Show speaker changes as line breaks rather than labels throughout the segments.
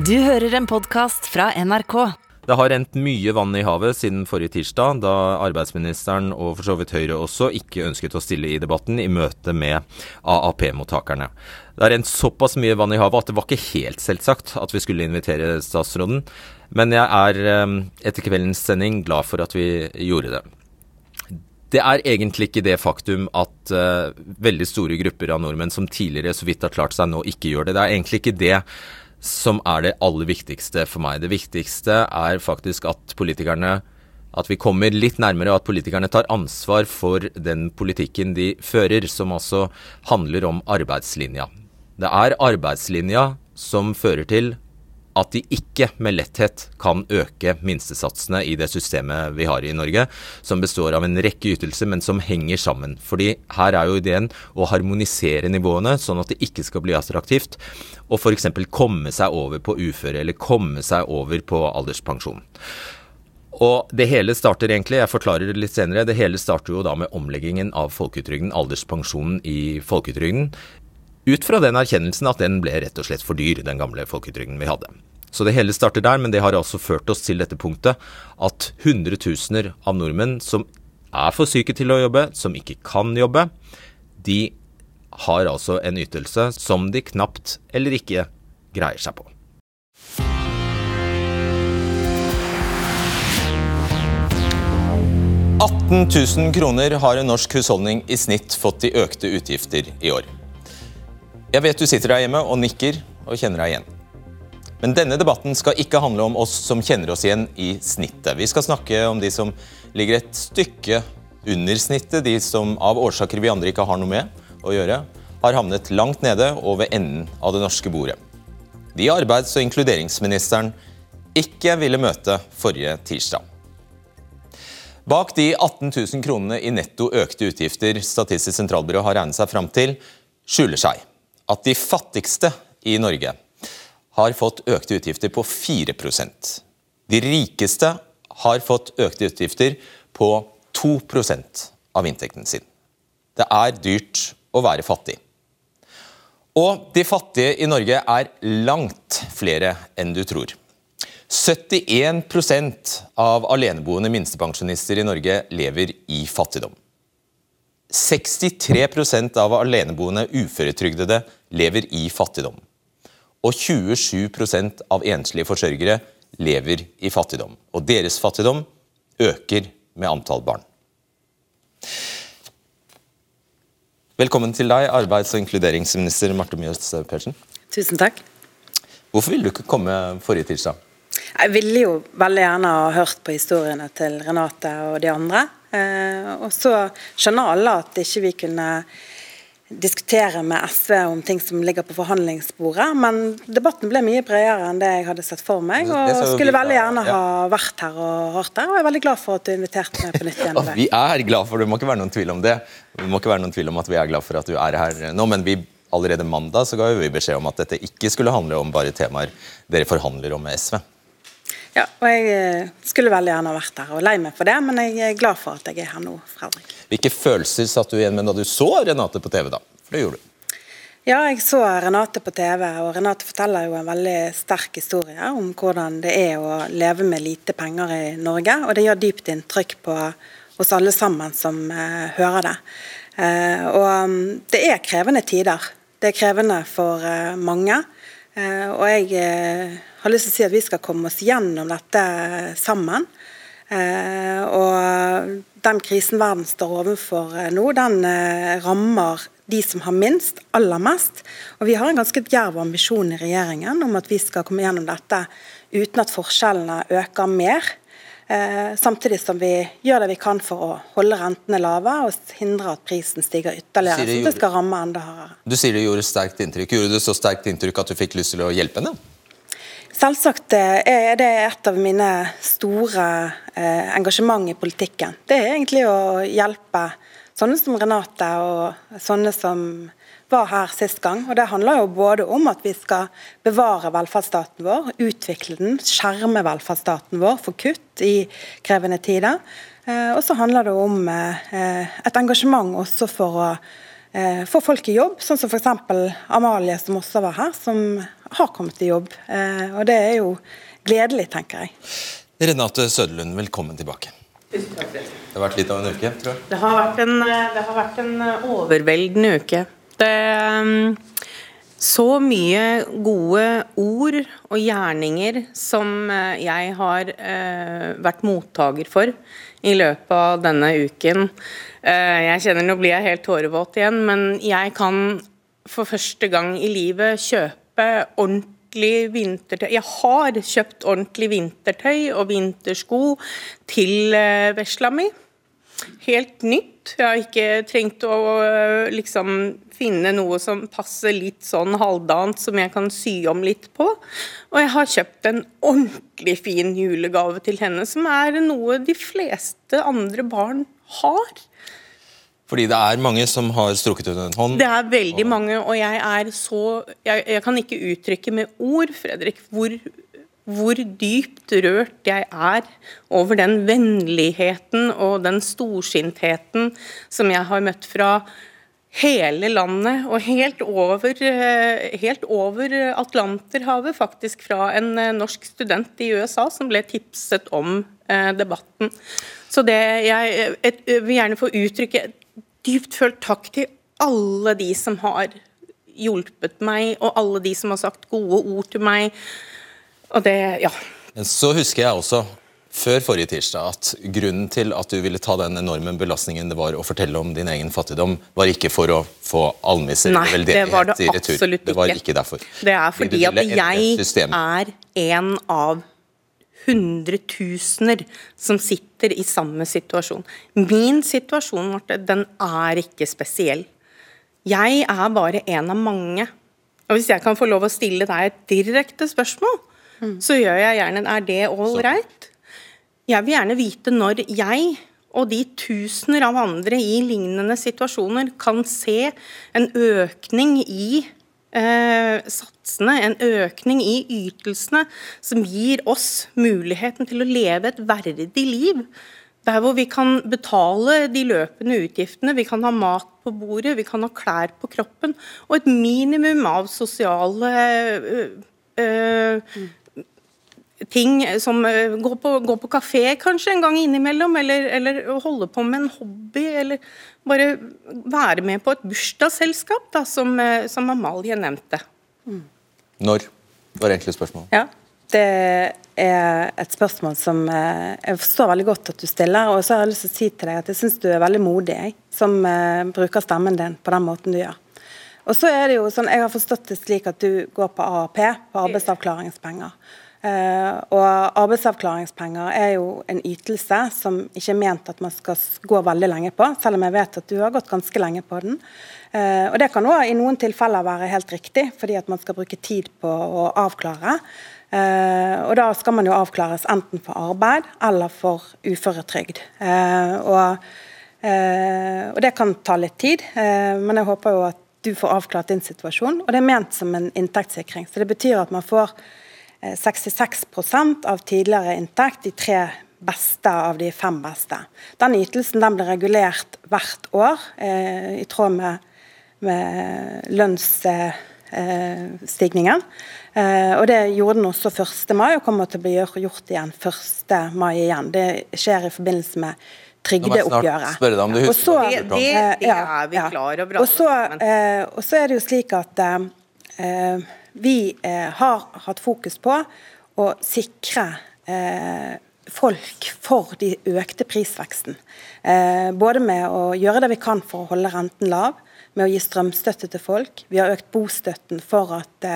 Du hører en podkast fra NRK.
Det har rent mye vann i havet siden forrige tirsdag, da arbeidsministeren og for så vidt Høyre også ikke ønsket å stille i debatten i møte med AAP-mottakerne. Det har rent såpass mye vann i havet at det var ikke helt selvsagt at vi skulle invitere statsråden, men jeg er eh, etter kveldens sending glad for at vi gjorde det. Det er egentlig ikke det faktum at uh, veldig store grupper av nordmenn som tidligere så vidt har klart seg, nå ikke gjør det. Det er egentlig ikke det som er det aller viktigste for meg. Det viktigste er faktisk at politikerne at vi kommer litt nærmere, og at politikerne tar ansvar for den politikken de fører, som altså handler om arbeidslinja. Det er arbeidslinja som fører til at de ikke med letthet kan øke minstesatsene i det systemet vi har i Norge, som består av en rekke ytelser, men som henger sammen. Fordi her er jo ideen å harmonisere nivåene, sånn at det ikke skal bli attraktivt å f.eks. komme seg over på uføre, eller komme seg over på alderspensjon. Og det hele starter egentlig, jeg forklarer det litt senere, det hele starter jo da med omleggingen av folketrygden, alderspensjonen i folketrygden, ut fra den erkjennelsen at den ble rett og slett for dyr, den gamle folketrygden vi hadde. Så det hele starter der, men det har altså ført oss til dette punktet at hundretusener av nordmenn som er for syke til å jobbe, som ikke kan jobbe, de har altså en ytelse som de knapt eller ikke greier seg på. «18 000 kroner har en norsk husholdning i snitt fått i økte utgifter i år. Jeg vet du sitter der hjemme og nikker og kjenner deg igjen. Men denne debatten skal ikke handle om oss som kjenner oss igjen i snittet. Vi skal snakke om de som ligger et stykke under snittet, de som av årsaker vi andre ikke har noe med å gjøre, har havnet langt nede og ved enden av det norske bordet. De arbeids- og inkluderingsministeren ikke ville møte forrige tirsdag. Bak de 18 000 kronene i netto økte utgifter Statistisk sentralbyrå har regnet seg fram til, skjuler seg at de fattigste i Norge har fått økte utgifter på 4% De rikeste har fått økte utgifter på 2% av inntekten sin. Det er dyrt å være fattig. Og de fattige i Norge er langt flere enn du tror. 71% av aleneboende minstepensjonister i Norge lever i fattigdom. 63% av aleneboende uføretrygdede lever i fattigdom. Og 27% av enslige forsørgere lever i fattigdom. Og deres fattigdom øker med antall barn. Velkommen til deg, arbeids- og inkluderingsminister Marte Mjøs Persen.
Tusen takk.
Hvorfor ville du ikke komme forrige tirsdag?
Jeg ville jo veldig gjerne ha hørt på historiene til Renate og de andre. Eh, og så skjønner alle at ikke vi kunne diskutere med SV om ting som ligger på forhandlingsbordet, men debatten ble mye bredere enn det jeg hadde sett for meg. og skulle veldig gjerne ha vært her og hørt det, og jeg er veldig glad for at du inviterte meg på nytt igjen.
Vi er glad for det, må ikke være noen tvil om det. Det må ikke være noen tvil om at vi er glad for at du er her nå, men vi allerede mandag så ga vi beskjed om at dette ikke skulle handle om bare temaer dere forhandler om med SV.
Ja, og jeg eh, skulle veldig gjerne vært her og lei meg for det, men jeg er glad for at jeg er her nå. Fredrik.
Hvilke følelser satt du igjen med da du så Renate på TV, da? For det gjorde du.
Ja, jeg så Renate på TV, og Renate forteller jo en veldig sterk historie om hvordan det er å leve med lite penger i Norge. Og det gjør dypt inntrykk på oss alle sammen som eh, hører det. Eh, og um, det er krevende tider. Det er krevende for eh, mange. og jeg har lyst til å si at vi skal komme oss gjennom dette sammen. Eh, og den krisen verden står overfor eh, nå, den eh, rammer de som har minst, aller mest. Og vi har en ganske djerv ambisjon i regjeringen om at vi skal komme gjennom dette uten at forskjellene øker mer. Eh, samtidig som vi gjør det vi kan for å holde rentene lave og hindre at prisen stiger ytterligere. så det skal ramme enda hardere.
Du sier det gjorde sterkt inntrykk. Gjorde det så sterkt inntrykk at du fikk lyst til å hjelpe henne?
Selvsagt eh, er det et av mine store eh, engasjement i politikken. Det er egentlig å hjelpe sånne som Renate og sånne som var her sist gang. Og Det handler jo både om at vi skal bevare velferdsstaten vår, utvikle den, skjerme velferdsstaten vår for kutt i krevende tider. Eh, og så handler det om et engasjement også for å få folk i jobb, sånn som f.eks. Amalie som også var her, som har kommet i jobb. Eh, og det er jo gledelig, tenker jeg.
Renate Søderlund, velkommen tilbake. Det har vært litt av en uke, tror jeg?
Det har vært en, det har vært en overveldende uke. Det så mye gode ord og gjerninger som eh, jeg har vært mottaker for i løpet av denne uken. Uh, jeg kjenner nå blir jeg helt tårevåt igjen, men jeg kan for første gang i livet kjøpe ordentlig vintertøy. Jeg har kjøpt ordentlig vintertøy og vintersko til eh, vesla mi. Helt nytt. Jeg har ikke trengt å liksom finne noe som passer litt sånn halvdant, som jeg kan sy om litt på. Og jeg har kjøpt en ordentlig fin julegave til henne, som er noe de fleste andre barn har.
Fordi det er mange som har strukket ut en hånd?
Det er veldig mange, og jeg er så Jeg, jeg kan ikke uttrykke med ord, Fredrik, hvor, hvor dypt rørt jeg er over den vennligheten og den storsintheten som jeg har møtt fra hele landet, og helt over, helt over Atlanterhavet, faktisk fra en norsk student i USA som ble tipset om eh, debatten. Så det jeg, jeg vil gjerne få uttrykke dypt følt takk til alle de som har hjulpet meg, og alle de som har sagt gode ord til meg. Og det, ja.
Så husker jeg også før forrige tirsdag at grunnen til at du ville ta den enorme belastningen det var å fortelle om din egen fattigdom, var ikke for å få almisser
Nei, det var det absolutt
ikke. Det var ikke derfor.
Det er fordi at jeg er en av hundretusener som sitter i samme situasjon. Min situasjon Marte, den er ikke spesiell. Jeg er bare en av mange. Og Hvis jeg kan få lov å stille deg et direkte spørsmål, mm. så gjør jeg gjerne Er det all right? Jeg vil gjerne vite når jeg og de tusener av andre i lignende situasjoner kan se en økning i eh, satsene, en økning i ytelsene, som gir oss muligheten til å leve et verdig liv. Der hvor vi kan betale de løpende utgiftene, vi kan ha mat på bordet, vi kan ha klær på kroppen, og et minimum av sosiale eh, øh, ting som gå på, gå på kafé kanskje en gang innimellom, eller, eller holde på med en hobby, eller bare være med på et bursdagsselskap, da, som, som Amalie nevnte.
Mm. Når? var egentlig spørsmålet.
Ja, det er et spørsmål som jeg forstår veldig godt at du stiller. Og så har jeg lyst til å si til deg at jeg syns du er veldig modig, jeg, som uh, bruker stemmen din på den måten du gjør. Og så er det jo sånn, Jeg har forstått det slik at du går på AAP, på arbeidsavklaringspenger. Uh, og arbeidsavklaringspenger er jo en ytelse som ikke er ment at man skal gå veldig lenge på, selv om jeg vet at du har gått ganske lenge på den. Uh, og Det kan også i noen tilfeller være helt riktig, fordi at man skal bruke tid på å avklare. Uh, og Da skal man jo avklares enten for arbeid eller for uføretrygd. Og, og, Det kan ta litt tid, men jeg håper jo at du får avklart din situasjon. Og det er ment som en inntektssikring. så Det betyr at man får 66% av tidligere inntekt, de tre beste av de fem beste. Den ytelsen den ble regulert hvert år eh, i tråd med, med lønnsstigningen. Eh, og Det gjorde den også 1. mai, og kommer til å bli gjort igjen 1. mai igjen. Det skjer i forbindelse med trygdeoppgjøret.
Om du husker
det, det, det er vi klar over.
Og så, eh, og så er det jo slik at eh, vi eh, har hatt fokus på å sikre eh, folk for de økte prisveksten. Eh, både med å gjøre det vi kan for å holde renten lav, med å gi strømstøtte til folk. Vi har økt bostøtten for at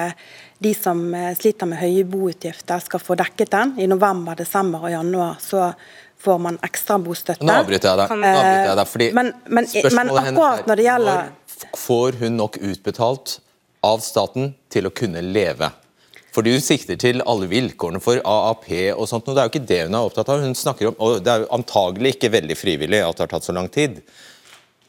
de som sliter med høye boutgifter, skal få dekket den. I november, desember og januar så får man ekstra bostøtte.
Nå avbryter jeg deg. Avbryter jeg deg
men, men, men akkurat når det gjelder
Får hun nok utbetalt av staten til å kunne leve. For du sikter til alle vilkårene for AAP og sånt, og det er jo ikke det hun er opptatt av. Hun snakker om, og Det er jo antagelig ikke veldig frivillig at det har tatt så lang tid.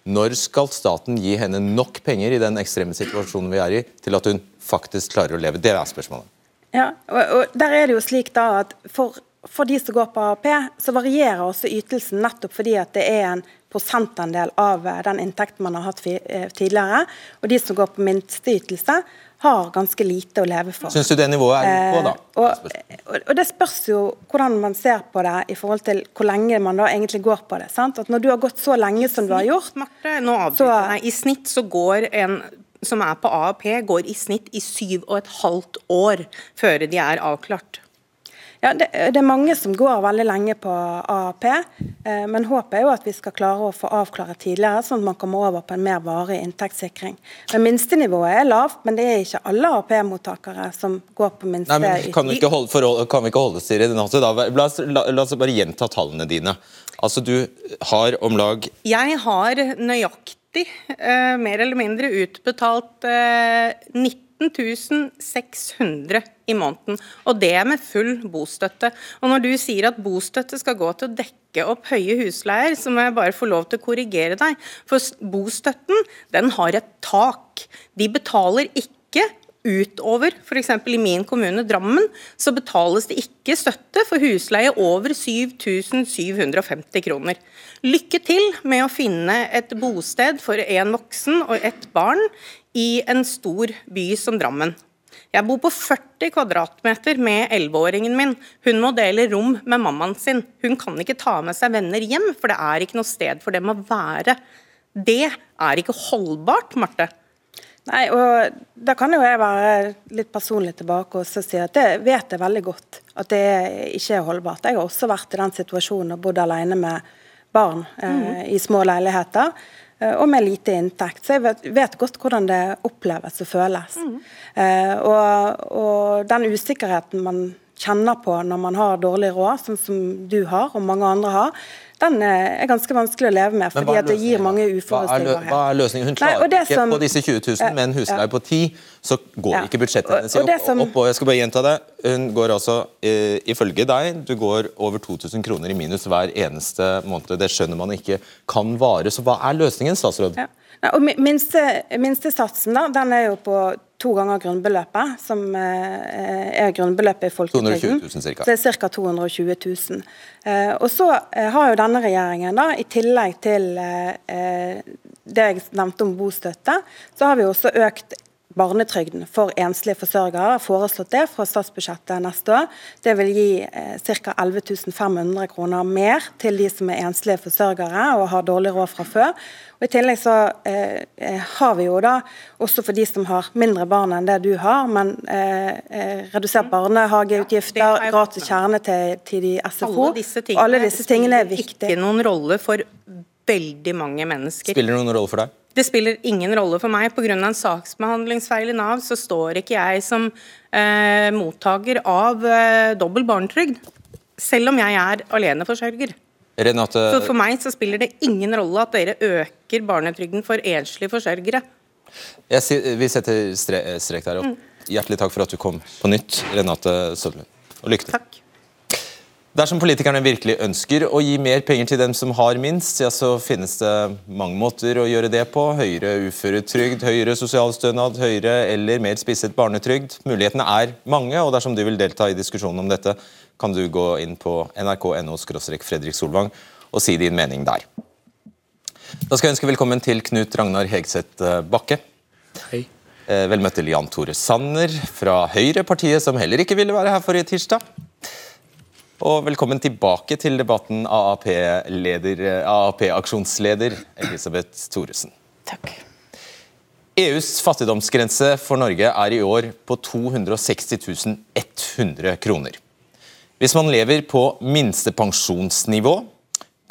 Når skal staten gi henne nok penger i den ekstreme situasjonen vi er i, til at hun faktisk klarer å leve? Det er spørsmålet.
Ja, og, og der er det jo slik da at for, for de som går på AAP, så varierer også ytelsen nettopp fordi at det er en prosentandel av eh, den inntekten man har hatt eh, tidligere. Og de som går på minsteytelse, har ganske lite å leve for.
Syns du det nivået er på, da?
Eh, og, og, Det spørs jo hvordan man ser på det i forhold til hvor lenge man da egentlig går på det. sant? At Når du har gått så lenge som du har gjort
Marte, nå så, I snitt så går en som er på AAP, går i snitt i syv og et halvt år før de er avklart.
Ja, det, det, er mange som går veldig lenge på AAP, eh, men håpet er jo at vi skal klare å få avklare tidligere, sånn at man kommer over på en mer varig inntektssikring. Men Minstenivået er lavt, men det er ikke alle AAP-mottakere som går på minste
Nei, men kan vi, ikke holde, forhold, kan vi ikke holde oss til det? La, la, la, la oss bare gjenta tallene dine. Altså, Du har om lag
Jeg har nøyaktig, eh, mer eller mindre, utbetalt eh, 19 19 600 i måneden, og det med full bostøtte. Og Når du sier at bostøtte skal gå til å dekke opp høye husleier, så må jeg bare få lov til å korrigere deg. For bostøtten den har et tak. De betaler ikke utover, f.eks. i min kommune Drammen, så betales det ikke støtte for husleie over 7750 kroner. Lykke til med å finne et bosted for en voksen og et barn i en stor by som Drammen. Jeg bor på 40 kvadratmeter med 11-åringen min. Hun må dele rom med mammaen sin. Hun kan ikke ta med seg venner hjem, for det er ikke noe sted for dem å være. Det er ikke holdbart, Marte.
Nei, og Da kan jo jeg være litt personlig tilbake og si at det vet jeg veldig godt at det ikke er holdbart. Jeg har også vært i den situasjonen og bodd alene med barn eh, mm. i små leiligheter. Eh, og med lite inntekt. Så jeg vet, vet godt hvordan det oppleves og føles. Mm. Eh, og, og, den usikkerheten man kjenner på når man har dårlig råd, sånn som du har og mange andre har, den er ganske vanskelig å leve med, fordi det gir mange uforutsigbarhet.
Hva er løsningen? Hun klarer Nei, ikke som, på disse 20 000 med en husleie på 10, så går ja. ikke budsjettet hennes opp, som, opp, og Jeg skal bare gjenta det. Hun går altså, uh, ifølge deg, du går over 2000 kroner i minus hver eneste måned. Det skjønner man ikke kan vare. Så hva er løsningen, statsråd? Ja.
Og minste, satsen da, den er jo på to ganger grunnbeløpet, som eh, er grunnbeløpet i folketrygden. 220 000 ca. Det er ca. 220 000. Og så eh, har jo denne regjeringen, da, i tillegg til det jeg nevnte om bostøtte, så har vi også økt barnetrygden for enslige forsørgere. har foreslått det fra statsbudsjettet neste år. Det vil gi eh, ca. 11 500 kroner mer til de som er enslige forsørgere og har dårlig råd fra før. Og I tillegg så eh, eh, har vi jo da, også for de som har mindre barn enn det du har, men eh, eh redusert barnehageutgifter, gratis kjernetid til de SFO.
Alle disse tingene, alle disse tingene er viktige. Ikke noen rolle for veldig mange mennesker.
Spiller det noen rolle for deg?
Det spiller ingen rolle for meg. Pga. en saksbehandlingsfeil i Nav så står ikke jeg som eh, mottaker av eh, dobbel barnetrygd. Selv om jeg er aleneforsørger.
Renate...
Så for meg så spiller det ingen rolle at dere øker barnetrygden for enslige forsørgere.
Sier, vi setter strek der. Mm. Hjertelig takk for at du kom på nytt, Renate Sølvlund. Og lykke til.
Takk.
Dersom politikerne virkelig ønsker å gi mer penger til dem som har minst, ja, så finnes det mange måter å gjøre det på. Høyere uføretrygd, høyere sosialstønad, høyere eller mer spisset barnetrygd. Mulighetene er mange, og dersom du vil delta i diskusjonen om dette, kan du gå inn på nrk.no Fredrik Solvang og si din mening der. Da skal jeg ønske velkommen til Knut Ragnar Hegseth eh, Bakke.
Hei.
Eh, vel møtt til Jan Tore Sanner fra Høyre, partiet som heller ikke ville være her forrige tirsdag. Og velkommen tilbake til debatten, AAP-aksjonsleder AAP Elisabeth Thoresen.
Takk.
EUs fattigdomsgrense for Norge er i år på 260 100 kroner. Hvis man lever på minstepensjonsnivå,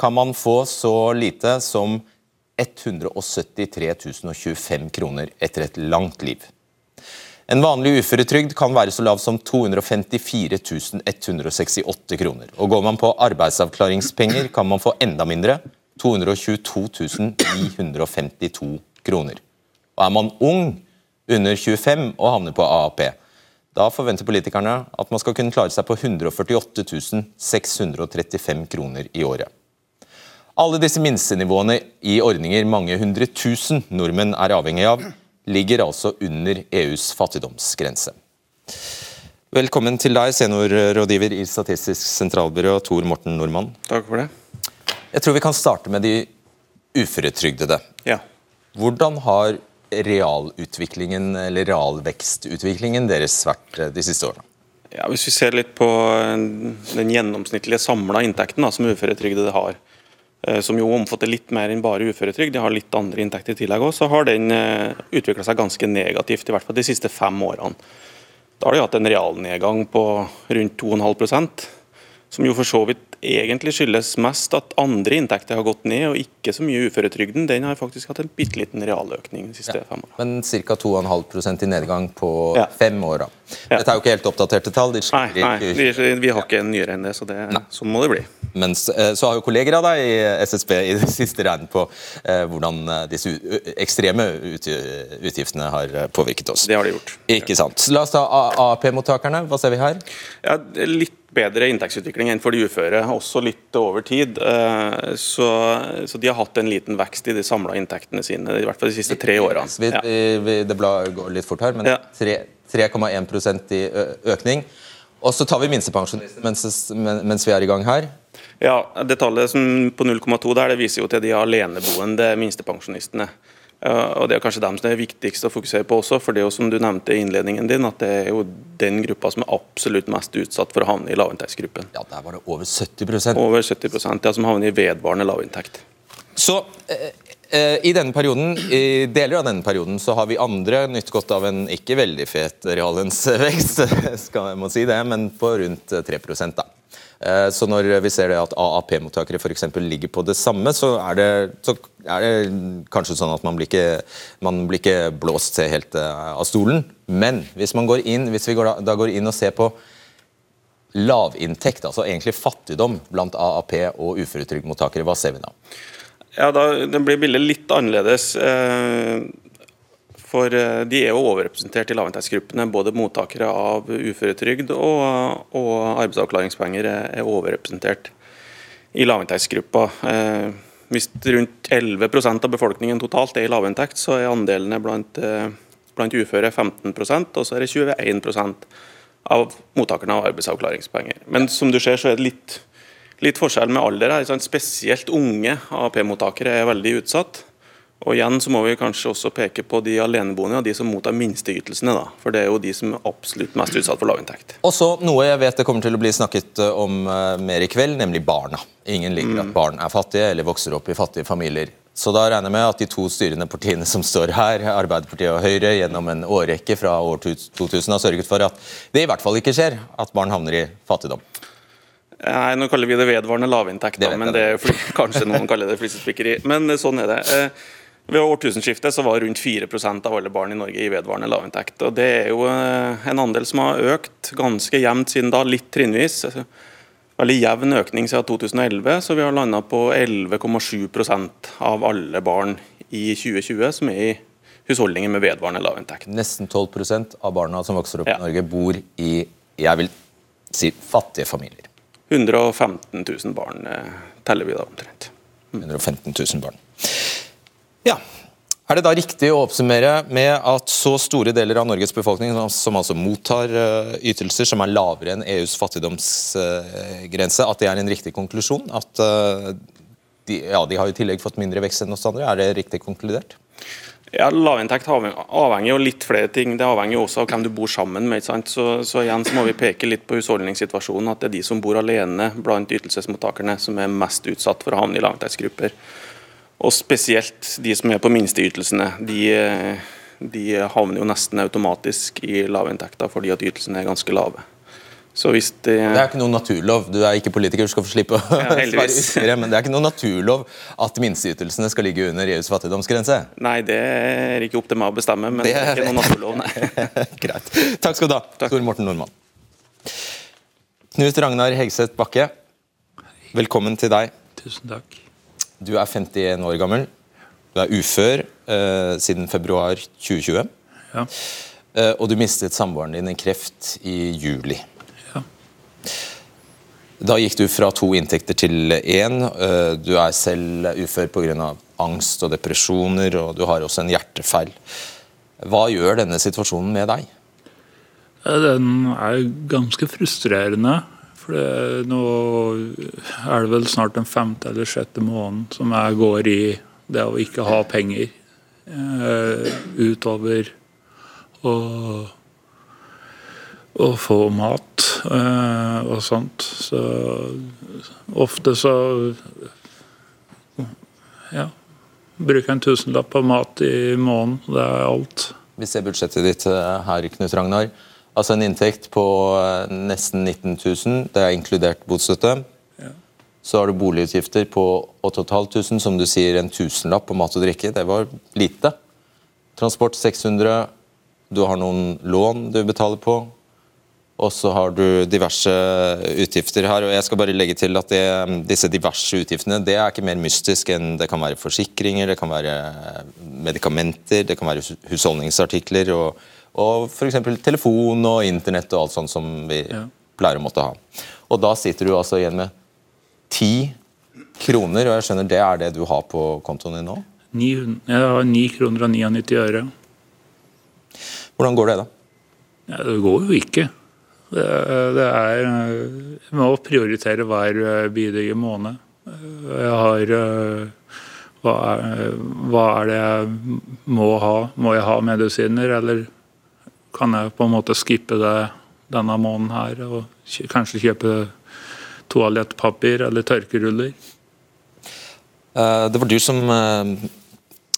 kan man få så lite som 173 025 kroner etter et langt liv. En vanlig uføretrygd kan være så lav som 254 168 kroner. Og Går man på arbeidsavklaringspenger, kan man få enda mindre, 222 952 kroner. Og Er man ung, under 25 og havner på AAP, da forventer politikerne at man skal kunne klare seg på 148 635 kroner i året. Alle disse minstenivåene i ordninger mange hundre tusen nordmenn er avhengig av, ligger altså under EUs fattigdomsgrense. Velkommen til deg, seniorrådgiver i Statistisk sentralbyrå, Tor Morten Nordmann.
Takk for det.
Jeg tror vi kan starte med de uføretrygdede.
Ja.
Hvordan har realutviklingen, eller realvekstutviklingen deres vært eh, de siste årene?
Ja, Hvis vi ser litt på eh, den gjennomsnittlige samla inntekten da, som uføretrygdede har, som jo omfatter litt mer enn bare uføretrygd, de har litt andre inntekter i tillegg også, så har den utvikla seg ganske negativt, i hvert fall de siste fem årene. Da har de hatt en realnedgang på rundt 2,5% som jo for så vidt egentlig skyldes mest at andre inntekter har gått ned, og ikke så mye uføretrygden. Den har faktisk hatt en bitte liten realøkning de siste ja, fem årene.
Men ca. 2,5% i nedgang på ja. fem år. da. Dette er jo ikke helt oppdaterte tall.
nei, nei vi, vi, har ikke en nyere enn det, så det, sånn må det bli.
Men eh, så har jo kolleger av deg i SSB i det siste regnet på eh, hvordan eh, disse ekstreme utgiftene har eh, påvirket oss.
Det har de gjort.
Ikke sant. La oss ta AAP-mottakerne. Hva ser vi her?
Ja, litt bedre inntektsutvikling enn for de uføre, også litt over tid. Så, så de har hatt en liten vekst i de samla inntektene sine, i hvert fall de siste tre årene.
Ja. Det går litt fort her, men 3,1% i økning. Og så tar vi minstepensjonistene mens, mens, vi er i gang her.
Ja, Det tallet som på 0,2 der, det viser jo til de aleneboende minstepensjonistene. Og Det er kanskje dem som er viktigst å fokusere på også, for det er jo som du nevnte i innledningen din, at det er jo den gruppa som er absolutt mest utsatt for å havne i lavinntektsgruppen.
Ja, Der var det over 70%
Over 70 ja, som havner i vedvarende lavinntekt.
Så eh, i denne perioden, i deler av denne perioden så har vi andre nytt godt av en ikke veldig fet reallønnsvekst, skal jeg må si det, men på rundt 3 da. Eh, så når vi ser det at AAP-mottakere f.eks. ligger på det samme, så er det, så er det kanskje sånn at man blir ikke, man blir ikke blåst helt eh, av stolen. Men hvis, går inn, hvis vi går, da går inn og ser på lavinntekt, altså egentlig fattigdom blant AAP og uføretrygdmottakere, hva ser vi da?
Ja, da, Det blir bildet litt annerledes. Eh, for eh, de er jo overrepresentert i lavinntektsgruppene. Både mottakere av uføretrygd og, og arbeidsavklaringspenger er overrepresentert i lavinntektsgruppa. Eh, hvis rundt 11% av befolkningen totalt er i lavinntekt, så er andelene blant, blant uføre 15% og så er det 21% av mottakerne av arbeidsavklaringspenger. Men som du ser, så er det litt, litt forskjell med alder her. Spesielt unge AAP-mottakere er veldig utsatt. Og igjen så må vi kanskje også peke på de aleneboende og de som mottar minsteytelsene. da, For det er jo de som er absolutt mest utsatt for lavinntekt.
Og så noe jeg vet det kommer til å bli snakket eh, om uh, mer i kveld, nemlig barna. Ingen liker mm. at barn er fattige eller vokser opp i fattige familier. Så da regner jeg med at de to styrende partiene som står her, Arbeiderpartiet og Høyre, gjennom en årrekke fra år 2000 har sørget for at det i hvert fall ikke skjer at barn havner i fattigdom.
Nei, Nå kaller vi det vedvarende lavinntekt, men det er fly, kanskje noen kaller det flisespikkeri. Men sånn er det. Eh, ved årtusenskiftet så var rundt 4% av alle barn i Norge i vedvarende lavinntekt. og Det er jo eh, en andel som har økt ganske jevnt siden da, litt trinnvis. Veldig jevn økning siden 2011, så vi har landa på 11,7% av alle barn i 2020 som er i husholdninger med vedvarende lavinntekt.
Nesten 12% av barna som vokser opp ja. i Norge, bor i jeg vil si, fattige familier.
115 000 barn eh, teller vi da omtrent.
115 000 barn. Ja. Er det da riktig å oppsummere med at så store deler av Norges befolkning, som altså mottar eh, ytelser som er lavere enn EUs fattigdomsgrense, at det er en riktig konklusjon? At eh, de, ja, de har i tillegg fått mindre vekst enn oss andre. Er det riktig konkludert?
Ja, Lavinntekt avhenger jo litt flere ting. Det avhenger jo også av hvem du bor sammen med. Så, så, igjen så må vi peke litt på husholdningssituasjonen. At det er de som bor alene blant ytelsesmottakerne som er mest utsatt for å havne i lavinntektsgrupper. Og spesielt de som er på minsteytelsene. De, de havner jo nesten automatisk i lavinntekter fordi at ytelsene er ganske lave.
Det, det, er ikke noen naturlov. Du er ikke politiker, du skal få slippe å ja, svare ytterligere. Men det er ikke noen naturlov at minsteytelsene skal ligge under EUs fattigdomsgrense?
Nei, det er ikke opp til meg å bestemme, men det, det er ikke noen naturlov, nei.
Greit. Takk skal du ha, Tor Morten Nordmann. Knut Ragnar Hegseth Bakke, velkommen til deg.
Tusen takk.
Du er 51 år gammel. Du er ufør eh, siden februar 2020.
Ja.
Eh, og du mistet samboeren din i kreft i juli. Da gikk du fra to inntekter til én. Eh, du er selv ufør pga. angst og depresjoner, og du har også en hjertefeil. Hva gjør denne situasjonen med deg?
Den er ganske frustrerende. For nå er det vel snart den femte eller sjette måneden som jeg går i Det å ikke ha penger eh, utover å, å få mat eh, og sånt. Så ofte så ja, bruker jeg en tusenlapp på mat i måneden. Det er alt.
Vi ser budsjettet ditt eh, her, Knut Ragnar. Altså en inntekt på eh, nesten 19 000, det er inkludert bostøtte.
Ja.
Så har du boligutgifter på 8500, som du sier en tusenlapp på mat og drikke. Det var lite. Transport 600. Du har noen lån du betaler på. Og så har du diverse utgifter her. og jeg skal bare legge til at det, Disse diverse utgiftene det er ikke mer mystisk enn det kan være forsikringer, det kan være medikamenter, det kan være husholdningsartikler og, og f.eks. telefon og internett og alt sånt som vi
Ja.
pleier å måtte ha. Og da sitter du altså igjen med ti kroner, og jeg skjønner det er det du har på kontoen din nå?
900, jeg har 9 kroner og 99 øre.
Hvordan går det, da?
Ja, det går jo ikke. Det, er Jeg må prioritere hver eh, bidige måned. Eh, Jeg har eh, hva er, hva er det jeg må ha? Må jeg ha medisiner, eller kan jeg på en måte skippe det denne måneden her og kanskje kjøpe toalettpapir eller tørkeruller?
Eh, Det var du som eh,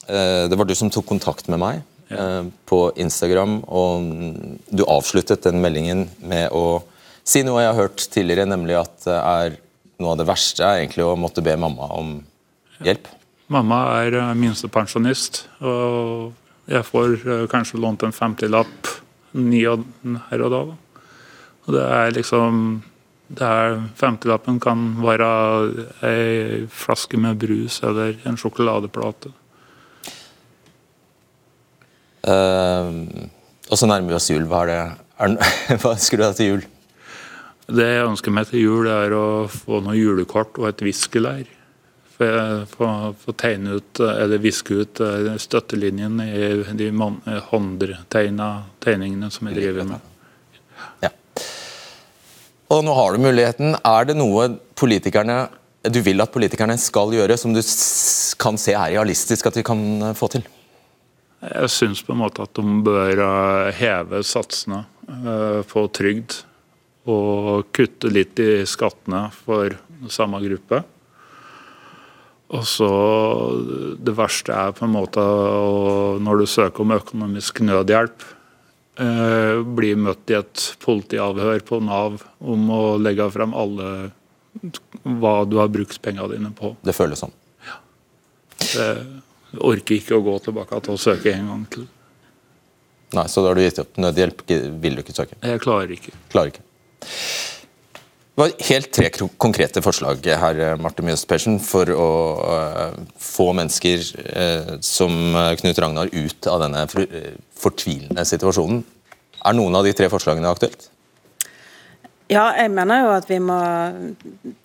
eh, var du som tok kontakt med meg eh, på Instagram, og du avsluttet den meldingen med å si noe jeg har hørt tidligere, nemlig at er noe av det verste er egentlig å måtte be mamma om hjelp.
Mamma er eh, minstepensjonist, og jeg får eh, kanskje lånt en 50-lapp ny her og da. Og det er liksom det er 50-lappen kan være ei flaske med brus eller en sjokoladeplate.
Eh, og så nærmer vi oss jul. Hva, hva ønsker du deg til jul?
Det jeg ønsker meg til jul, er å få noen julekort og et viskelær. Får får tegne ut, eller viske ut eh, støttelinjen i de håndtegna tegningene som jeg driver med.
Ja. Og nå har du muligheten. Er det noe politikerne du vil at politikerne skal gjøre, som du kan se er realistisk at de kan eh, få til?
Jeg syns på en måte at de bør eh, heve satsene eh, på trygd. Og kutte litt i skattene for samme gruppe. Og så Det verste er på en måte å, når du søker om økonomisk nødhjelp, eh, bli møtt i et politiavhør på Nav om å legge frem alle hva du har brukt pengene dine på.
Det føles sånn.
Jeg orker ikke å gå tilbake til å søke en gang til.
Nei, Så da har du gitt opp. Nødhjelp vil du ikke søke.
Jeg klarer ikke.
Klarer ikke. Det var helt tre konkrete forslag her, eh, Marte Mjøs Persen, for å eh, få mennesker eh, som Knut Ragnar ut av denne fortvilende situasjonen. Er noen av de tre forslagene aktuelt?
Ja, jeg mener jo at vi må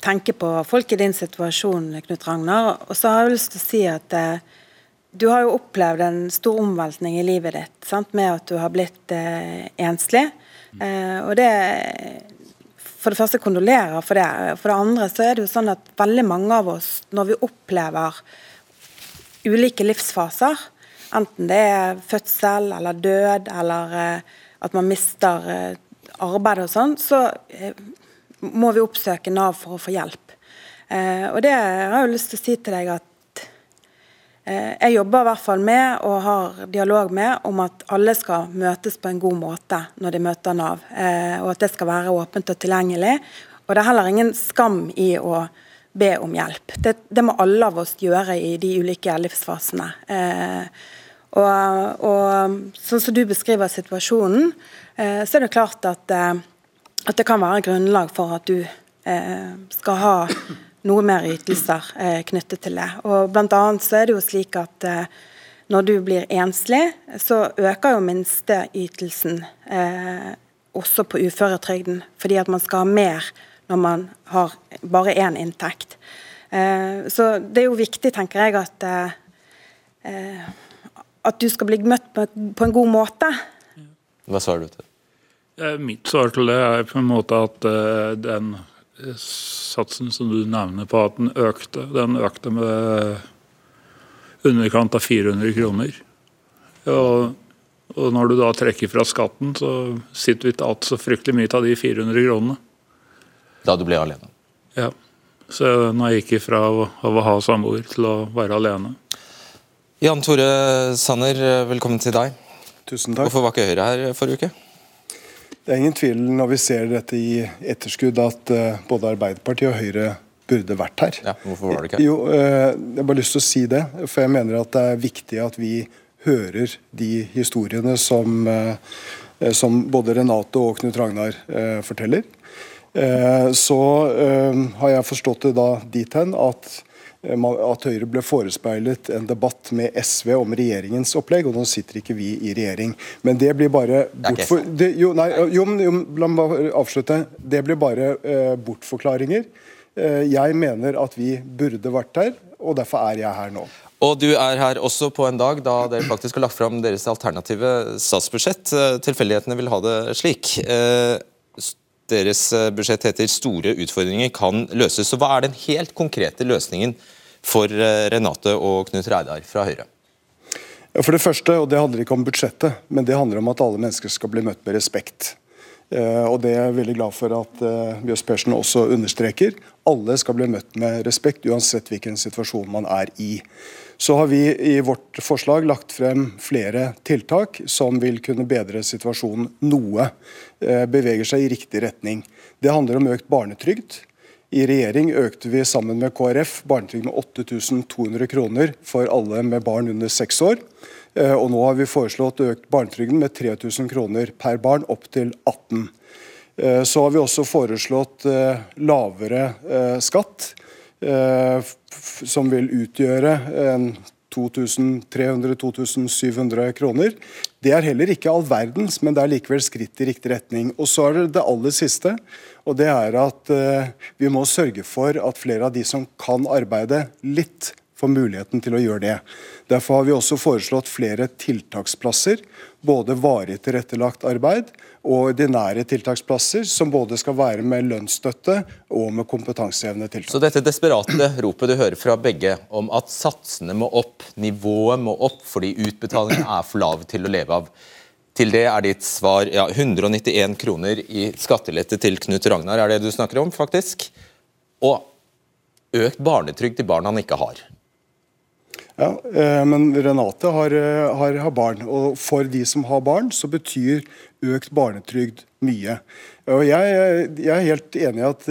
tenke på folk i din situasjon, Knut Ragnar. Og så har jeg lyst til å si at eh, du har jo opplevd en stor omveltning i livet ditt, sant? med at du har blitt eh, enslig. Eh, og det For det første kondolerer for det. For det andre så er det jo sånn at veldig mange av oss, når vi opplever ulike livsfaser, enten det er fødsel eller død eller eh, at man mister eh, arbeid og sånn, så eh, må vi oppsøke Nav for å få hjelp. Eh, og det har jeg jo lyst til å si til deg at jeg jobber i hvert fall med og har dialog med om at alle skal møtes på en god måte når de møter Nav, eh, og at det skal være åpent og tilgjengelig. Og det er heller ingen skam i å be om hjelp. Det, det må alle av oss gjøre i de ulike livsfasene. Eh, og, og sånn som du beskriver situasjonen, eh, så er det klart at, eh, at det kan være grunnlag for at du eh, skal ha noe mer ytelser eh, knyttet til det. Og blant annet så er det jo slik at eh, når du blir enslig, så øker jo minsteytelsen eh, også på uføretrygden, fordi at man skal ha mer når man har bare én inntekt. Eh, så det er jo viktig, tenker jeg, at eh, eh, at du skal bli møtt på, på en god måte.
Hva svarer du til?
Eh, Mitt svar til det er på en måte at eh, den satsen som du nevner på at den økte, den økte med underkant av 400 kroner. Og, og, når du da trekker fra skatten, så sitter vi ikke igjen så fryktelig mye av de 400 kronene.
Da du ble alene?
Ja. Så nå gikk jeg fra å, å ha samboer til å være alene.
Jan Tore Sanner, velkommen til deg.
Tusen takk.
Hvorfor var ikke Høyre her forrige uke?
Det er ingen tvil når vi ser dette i etterskudd at uh, både Arbeiderpartiet og Høyre burde vært her.
Ja, hvorfor var det ikke?
Jo, uh, Jeg har bare lyst til å si det, for jeg mener at det er viktig at vi hører de historiene som, uh, som både Renate og Knut Ragnar forteller. Så har jeg forstått det da dit hen at at Høyre ble forespeilet en debatt med SV om regjeringens opplegg, og nå sitter ikke vi i regjering. Men det blir bare bortfor... Det, jo, nei, jo, jo, la meg avslutte. Det blir bare eh, bortforklaringer. Eh, jeg mener at vi burde vært der, og derfor er jeg her nå.
Og du er her også på en dag da dere faktisk har lagt fram deres alternative statsbudsjett. Eh, tilfeldighetene vil ha det slik. Deres eh, budsjett heter 'Store utfordringer kan løses'. Så Hva er den helt konkrete løsningen for eh, Renate og Knut Reidar fra Høyre?
For det første, og det handler ikke om budsjettet, men det handler om at alle mennesker skal bli møtt med respekt. Eh, og Det er jeg veldig glad for at Bjørs Persen også understreker. Alle skal bli møtt med respekt, uansett hvilken situasjon man er i. Så har vi i vårt forslag lagt frem flere tiltak som vil kunne bedre situasjonen noe. Eh, beveger seg i riktig retning. Det handler om økt barnetrygd. I regjering økte vi sammen med KrF barnetrygd med 8200 kroner for alle med barn under seks år. Eh, og nå har vi foreslått økt barnetrygden med 3000 kroner per barn opp til 18. Eh, så har vi også foreslått lavere skatt som vil utgjøre 2300-2700 kroner. Det er heller ikke all verdens, men det er likevel skritt i riktig retning. Og så er det det aller siste, og det er at uh, vi må sørge for at flere av de som kan arbeide litt, får muligheten til å gjøre det. Derfor har vi også foreslått flere tiltaksplasser, både varig tilrettelagt arbeid og ordinære tiltaksplasser, som både skal være med lønnsstøtte og med kompetansehevende tiltak.
Så dette desperate ropet du hører fra begge om at satsene må opp, nivået må opp fordi utbetalingene er for lave til å leve av. Til det er ditt svar ja, 191 kroner i skattelette til Knut Ragnar, er det du snakker om, faktisk. Og økt barnetrygd til barn han ikke har.
Ja, eh, men Renate har, eh, har, har, barn, og for de som har barn, så betyr økt barnetrygd mye. Og jeg, jeg er helt enig i at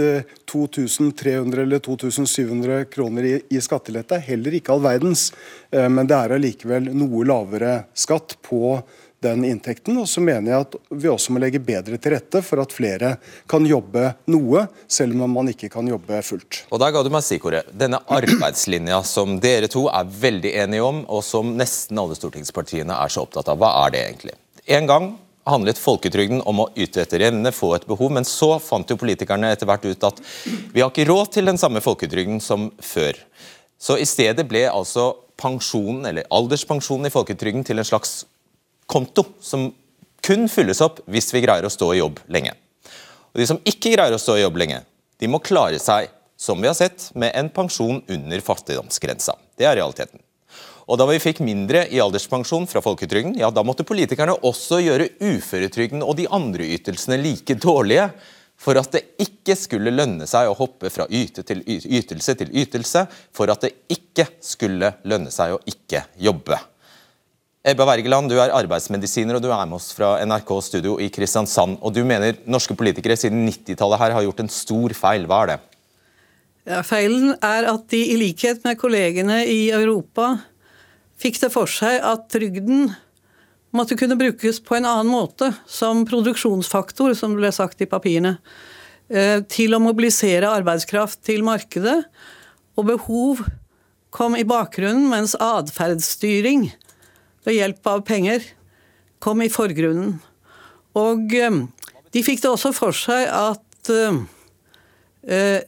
2300 eh, eller 2700 kroner i, i skattelette er heller ikke all verdens, men det er allikevel noe lavere skatt på den inntekten. Og så mener jeg at vi også må legge bedre til rette for at flere kan jobbe noe, selv om man ikke kan jobbe fullt.
Og Der ga du meg stikkordet. Denne arbeidslinja som dere to er veldig enige om, og som nesten alle stortingspartiene er så opptatt av. Hva er det egentlig? En gang handlet folketrygden om å yte etter evne, få et behov, men så fant jo politikerne etter hvert ut at vi har ikke råd til den samme folketrygden som før. Så i stedet ble altså pensjonen, eller alderspensjonen i folketrygden til en slags konto som kun fylles opp hvis vi greier å stå i jobb lenge. Og De som ikke greier å stå i jobb lenge, de må klare seg, som vi har sett, med en pensjon under fattigdomsgrensa. Det er realiteten. Og Da vi fikk mindre i alderspensjon fra folketrygden, ja, da måtte politikerne også gjøre uføretrygden og de andre ytelsene like dårlige, for at det ikke skulle lønne seg å hoppe fra yte til ytelse til ytelse, for at det ikke skulle lønne seg å ikke jobbe. Ebba Wergeland, du er arbeidsmedisiner og du er med oss fra NRK studio i Kristiansand. og Du mener norske politikere siden 90-tallet her har gjort en stor feil. Hva er det?
Ja, feilen er at de i likhet med kollegene i Europa fikk det for seg at trygden måtte kunne brukes på en annen måte, som produksjonsfaktor, som ble sagt i papirene, eh, til å mobilisere arbeidskraft til markedet. Og behov kom i bakgrunnen, mens atferdsstyring ved hjelp av penger kom i forgrunnen. Og eh, de fikk det også for seg at eh, eh,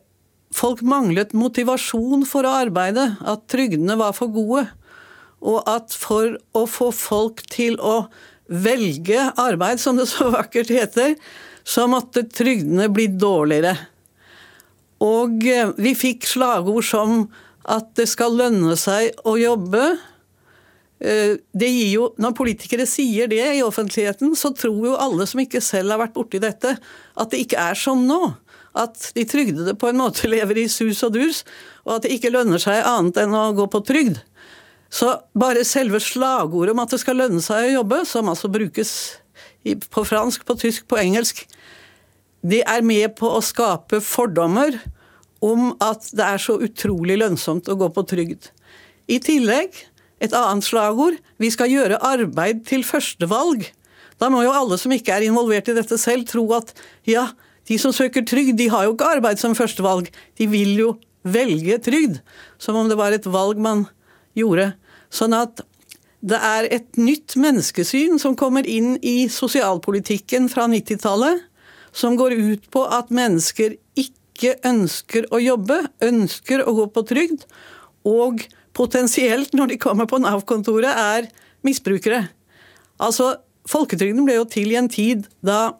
folk manglet motivasjon for å arbeide, at trygdene var for gode. Og at for å få folk til å velge arbeid, som det så vakkert heter, så måtte trygdene bli dårligere. Og vi fikk slagord som at det skal lønne seg å jobbe, det gir jo, Når politikere sier det i offentligheten, så tror jo alle som ikke selv har vært borti dette, at det ikke er sånn nå. At de trygdede på en måte lever i sus og dus, og at det ikke lønner seg annet enn å gå på trygd. Så bare selve slagordet om at det skal lønne seg å jobbe, som altså brukes på fransk, på tysk, på engelsk, det er med på å skape fordommer om at det er så utrolig lønnsomt å gå på trygd. I tillegg et annet slagord vi skal gjøre arbeid til førstevalg. Da må jo alle som ikke er involvert i dette selv, tro at ja, de som søker trygd, de har jo ikke arbeid som førstevalg. De vil jo velge trygd. Som om det var et valg man gjorde. Sånn at det er et nytt menneskesyn som kommer inn i sosialpolitikken fra 90-tallet, som går ut på at mennesker ikke ønsker å jobbe, ønsker å gå på trygd, og potensielt, når de kommer på Nav-kontoret, er misbrukere. Altså, Folketrygden ble jo til i en tid da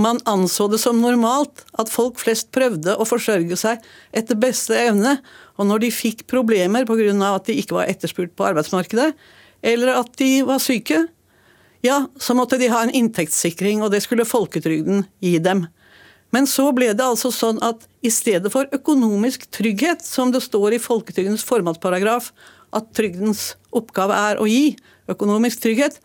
man anså det som normalt at folk flest prøvde å forsørge seg etter beste evne, og når de fikk problemer pga. at de ikke var etterspurt på arbeidsmarkedet, eller at de var syke, ja, så måtte de ha en inntektssikring, og det skulle folketrygden gi dem. Men så ble det altså sånn at i stedet for økonomisk trygghet, som det står i folketrygdens formålsparagraf, at trygdens oppgave er å gi økonomisk trygghet,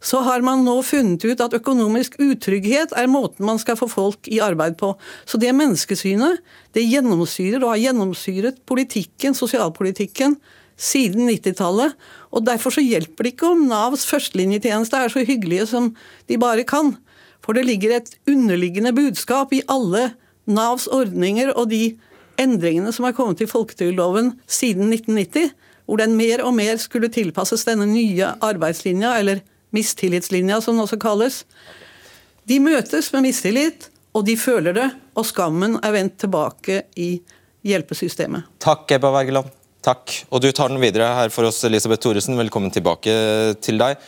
så har man nå funnet ut at økonomisk utrygghet er måten man skal få folk i arbeid på. Så det menneskesynet det gjennomsyrer og har gjennomsyret politikken, sosialpolitikken, siden 90-tallet. Og derfor så hjelper det ikke om Navs førstelinjetjeneste er så hyggelige som de bare kan. For det ligger et underliggende budskap i alle Navs ordninger og de endringene som er kommet i folketrygdloven siden 1990, hvor den mer og mer skulle tilpasses denne nye arbeidslinja, eller mistillitslinja som den også kalles. De møtes med mistillit, og de føler det, og skammen er vendt tilbake i hjelpesystemet.
Takk, Ebba Wergeland. Takk. Og du tar den videre her for oss, Elisabeth Thoresen. Velkommen tilbake til deg.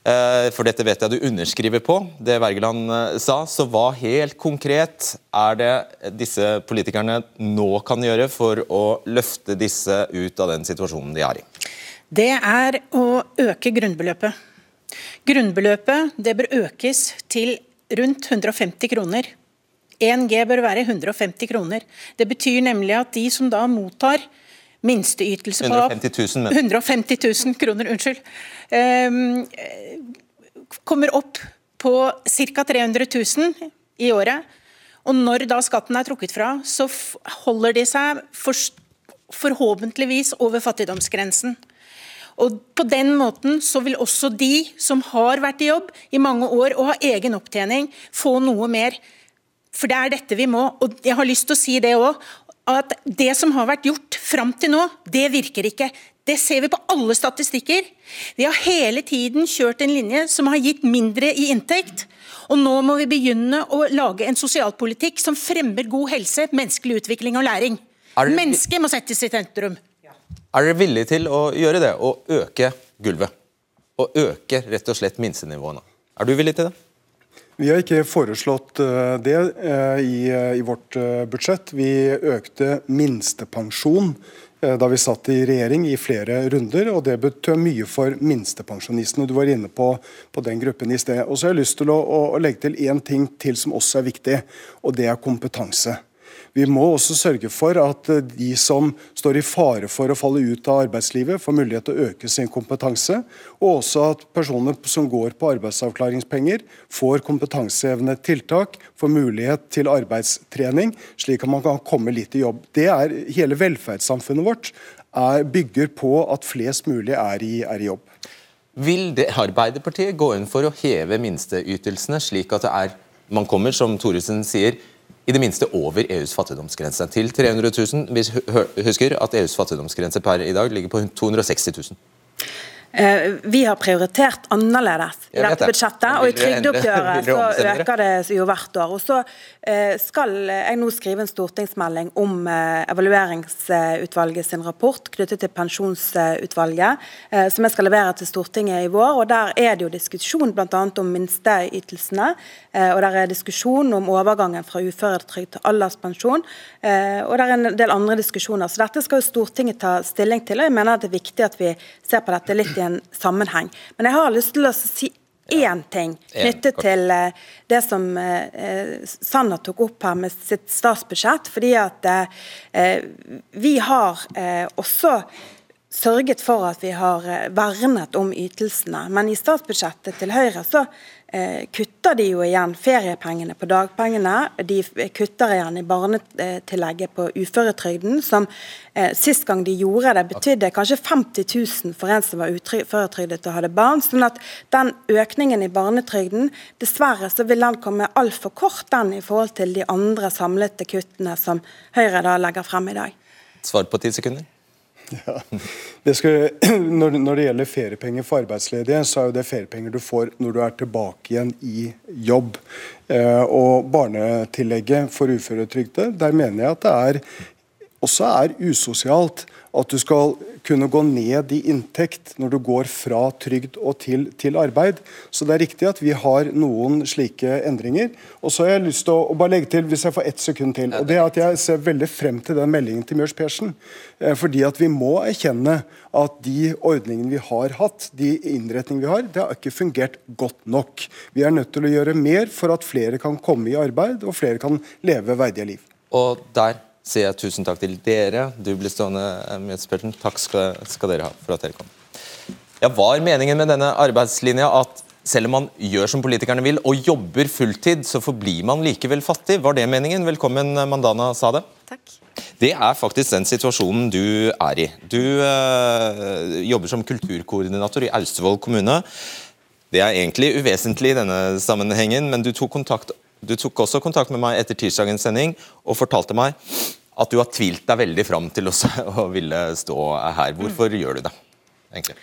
Eh, for dette vet jeg du underskriver på, det Wergeland eh, sa. Så hva helt konkret er det disse politikerne nå kan gjøre for å løfte disse ut av den situasjonen de er i?
Det er å øke grunnbeløpet. Grunnbeløpet det bør økes til rundt 150 kroner. 1G bør være 150 kroner. Det betyr nemlig at de som da mottar minsteytelse på
150 000, men.
150 000 kroner, unnskyld. Um, kommer opp på ca. 300 000 i året. Og når da skatten er trukket fra, så holder de seg for, forhåpentligvis over fattigdomsgrensen. Og På den måten så vil også de som har vært i jobb i mange år og har egen opptjening, få noe mer. For det er dette vi må. Og jeg har lyst til å si det òg at det som har vært gjort fram til nå, det virker ikke. Det ser vi på alle statistikker. Vi har hele tiden kjørt en linje som har gitt mindre i inntekt. Og nå må vi begynne å lage en sosialpolitikk som fremmer god helse, menneskelig utvikling og læring. Mennesket må settes i sentrum.
Er dere villige til å gjøre det, å øke gulvet? Å øke rett og slett minstenivåene? Er du villig til det?
Vi har ikke foreslått eh, det eh, eh, i, vårt budsjett. Vi økte minstepensjon da vi satt i regjering i flere runder, og det betød mye for minstepensjonistene. Du var inne på, på den gruppen i sted. Og så har jeg lyst til å, å legge til én ting til som også er viktig, og det er kompetanse. Vi må også sørge for at eh, de som står i fare for å falle ut av arbeidslivet, får mulighet til å øke sin kompetanse. Og også at personer som går på arbeidsavklaringspenger, får kompetansehevende tiltak, får mulighet til arbeidstrening, slik at man kan komme litt i jobb. Det er Hele velferdssamfunnet vårt er, bygger på at flest mulig er i, er i jobb.
Vil det Arbeiderpartiet gå inn for å heve minsteytelsene, slik at det er man kommer, som Thoresen sier, i det minste over EUs fattigdomsgrense. Til 300 000. Vi husker at EUs fattigdomsgrense per i dag ligger på 260 000.
Eh, vi har prioritert annerledes i dette budsjettet. og I trygdeoppgjøret så øker det jo hvert år. Og Så eh, skal jeg nå skrive en stortingsmelding om eh, evalueringsutvalget sin rapport knyttet til pensjonsutvalget, som jeg skal levere til Stortinget i vår. og Der er det jo diskusjon bl.a. om minsteytelsene. Og der er diskusjon om overgangen fra uføretrygd til alderspensjon. Og der er en del andre diskusjoner. Så Dette skal jo Stortinget ta stilling til. og jeg mener at det er viktig at vi ser på dette litt i en sammenheng. Men jeg har lyst til å si én ting knyttet til eh, det som eh, Sanner tok opp her med sitt statsbudsjett. fordi at eh, vi har også sørget for at vi har vernet om ytelsene. Men i statsbudsjettet til Høyre så Eh, kutter de jo igjen feriepengene på dagpengene. De kutter igjen i barnetillegget på uføretrygden, som eh, sist gang de gjorde det, betydde kanskje 50 000 for en som var uføretrygdet og hadde barn. sånn at den økningen i barnetrygden, dessverre så vil den komme altfor kort, den i forhold til de andre samlede kuttene som Høyre da legger frem i dag.
Svar på ti sekunder.
Ja. Det skal, når, når, det gjelder feriepenger for arbeidsledige, så er jo det feriepenger du får når du er tilbake igjen i jobb. Eh, og Barnetillegget for uføretrygdede, der mener jeg at det er, også er usosialt at du skal kunne gå ned i inntekt når du går fra trygd og til, til, arbeid. Så det er riktig at vi har noen slike endringer. Og så har jeg lyst til å, å bare legge til, hvis jeg får ett sekund til, og det er at jeg ser veldig frem til den meldingen til Mjørs Persen. Eh, fordi at vi må erkjenne at de ordningene vi har hatt, de innretningene vi har, det har ikke fungert godt nok. Vi er nødt til å gjøre mer for at flere kan komme i arbeid, og flere kan leve verdige liv.
Og der sier jeg tusen takk til dere. Du blir stående, eh, medspilleren. Takk skal, skal, dere ha for at dere kom. Ja, Var meningen med denne arbeidslinja at selv om man gjør som politikerne vil og jobber fulltid, så forblir man likevel fattig? Var det meningen? Velkommen, Mandana Sade.
Takk.
Det er faktisk den situasjonen du er i. Du øh, jobber som kulturkoordinator i Austevoll kommune. Det er egentlig uvesentlig i denne sammenhengen, men du tok kontakt du tok også kontakt med meg etter tirsdagens sending og fortalte meg at du har tvilt deg veldig fram til å, ville stå her. Hvorfor mm. gjør du det, egentlig?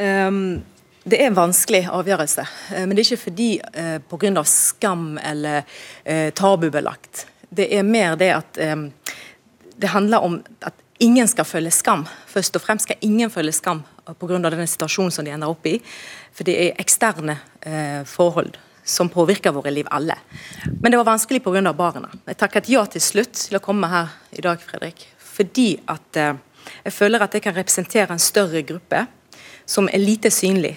Um,
det er en vanskelig avgjørelse, eh, men det er ikke fordi eh, pga. skam eller uh, tabubelagt. Det er mer det at um, det handler om at ingen skal føle skam. Først og fremst skal ingen føle skam pga. den situasjonen som de ender opp i. For det er eksterne uh, forhold som påvirker våre liv alle. Men det var vanskelig pga. barna. Jeg takket ja til slutt til å komme her i dag, Fredrik. Fordi at eh, jeg føler at jeg kan representere en større gruppe som er lite synlig.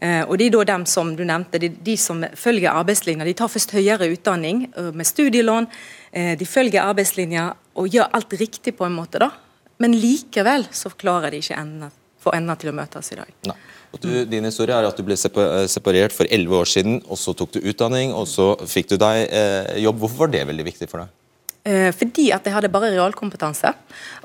Eh, og det er da dem som du nevnte, de, som følger arbeidslinja. De tar først høyere utdanning eh, med studielån. De følger arbeidslinja og gjør alt riktig på en måte, da. Men likevel så klarer de ikke enda, få endene til å møtes i dag.
Nei. Du, din historie er at du ble eh, separert for elleve år siden, og så tok du utdanning, og så fikk du deg eh, jobb. Hvorfor var det veldig viktig for deg?
Eh, fordi at jeg hadde bare realkompetanse,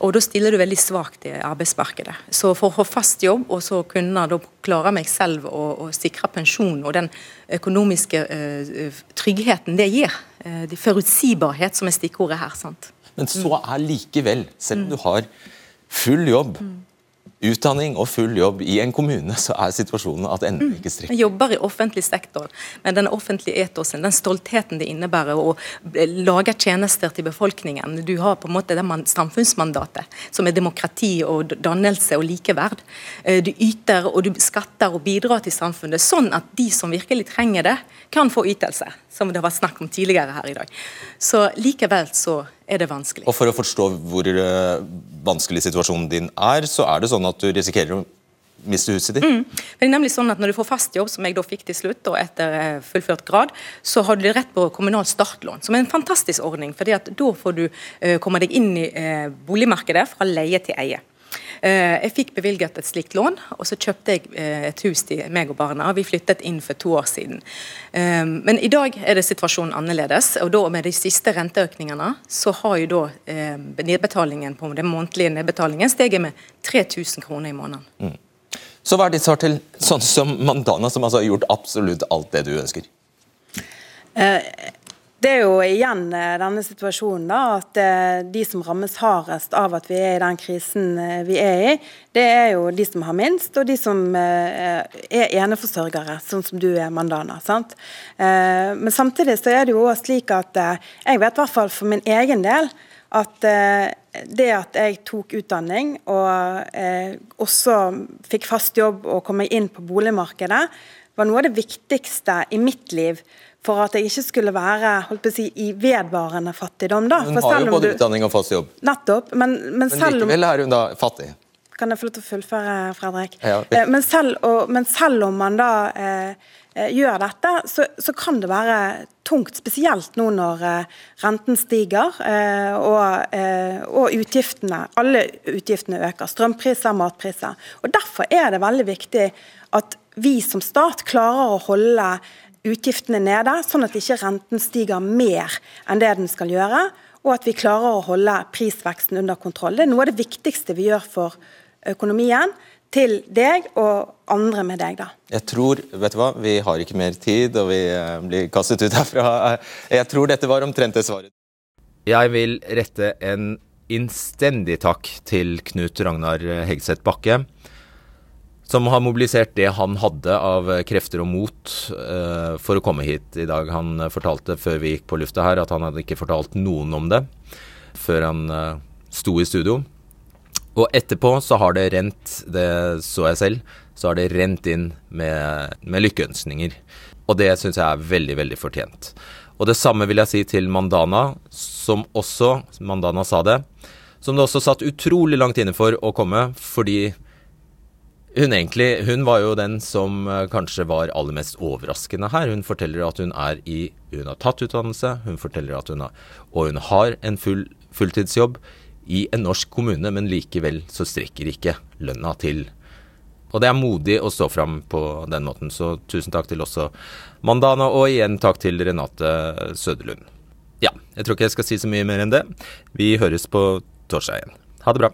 og da stiller du veldig svakt i arbeidsmarkedet. Så for å få fast jobb, og så kunne da klare meg selv og, og sikre pensjon og den økonomiske uh, tryggheten det gir, uh, de forutsigbarhet som er stikkordet her. sant?
Men så er likevel, selv om du har full jobb, mm utdanning og full jobb i en kommune, så er situasjonen at enden ikke strekker.
Jeg jobber i offentlig sektor, men den offentlige etosen, den stoltheten det innebærer å lage tjenester til befolkningen. Du har på en måte det samfunnsmandatet, som er demokrati og dannelse og likeverd. Eh, du yter og du skatter og bidrar til samfunnet, sånn at de som virkelig trenger det, kan få ytelse, som det var snakk om tidligere her i dag. Så likevel så er det vanskelig.
Og For å forstå hvor uh, vanskelig situasjonen din er, så er det sånn at du risikerer å miste huset ditt?
Mm. Det er nemlig sånn at Når du får fast jobb, som jeg da fikk til slutt, og etter eh, fullført grad, så har du rett på kommunalt startlån, som er en fantastisk ordning. fordi at Da får du uh, komme deg inn i boligmarkedet fra leie til eie. Eh, jeg fikk bevilget et slikt lån, og så kjøpte jeg eh, et hus til meg og barna. Vi flyttet inn for to år siden. Eh, men i dag er det situasjonen annerledes. og da Med de siste renteøkningene så har jo da nedbetalingen på den månedlige nedbetalingen steget med 3000 kroner i måneden. Mm.
Så hva er ditt svar til sånn som Mandana, som altså har gjort absolutt alt det du ønsker?
Eh, det er jo igjen eh, denne situasjonen da, at eh, de som rammes hardest av at vi er i den krisen eh, vi er i, det er jo de som har minst, og de som er eneforsørgere, sånn som du er, Mandana. sant? Men samtidig så er det jo også slik at jeg vet i hvert fall for min egen del at det at jeg tok utdanning og også fikk fast jobb og kom meg inn på boligmarkedet, var noe av det viktigste i mitt liv for at jeg ikke skulle være holdt på å si, i vedvarende fattigdom. Da.
Hun har jo både utdanning og fast jobb.
Nettopp. Men, men,
men likevel er hun da fattig?
Kan jeg få lov til å fullføre, Fredrik?
Ja.
ja. Men, selv, og, men selv om man da eh, eh, gjør dette, så, så kan det være tungt, spesielt nå når eh, renten stiger eh, og, eh, og utgiftene, alle utgiftene øker. Strømpriser, matpriser. Og Derfor er det veldig viktig at vi som stat klarer å holde utgiftene nede, sånn at ikke renten stiger mer enn det den skal gjøre, og at vi klarer å holde prisveksten under kontroll. Det er noe av det viktigste vi gjør for økonomien til deg og andre med deg, da.
Jeg tror, vet du hva, vi har ikke mer tid, og vi eh, blir kastet ut herfra. Jeg tror dette var omtrent det svaret. Jeg vil rette en innstendig takk til Knut Ragnar Hegseth Bakke, som har mobilisert det han hadde av krefter og mot uh, for å komme hit i dag. Han eh, fortalte før vi gikk på lufta her at han hadde ikke fortalt noen om det før han uh, sto i studio. Og etterpå så har det rent, det så jeg selv, så har det rent inn med, med lykkeønskninger. Og det syns jeg er veldig, veldig fortjent. Og det samme vil jeg si til Mandana, som også, Mandana sa det, som det også satt utrolig langt inne for å komme, fordi hun egentlig, hun var jo den som eh, kanskje var aller mest overraskende her. Hun forteller at hun er i Hun har tatt utdannelse, hun forteller at hun har Og hun har en full, fulltidsjobb i en norsk kommune, men likevel så strekker ikke lønna til. Og det er modig å stå fram på den måten, så tusen takk til også Mandana, og igjen takk til Renate Søderlund. Ja, jeg tror ikke jeg skal si så mye mer enn det. Vi høres på torsdag igjen. Ha det bra.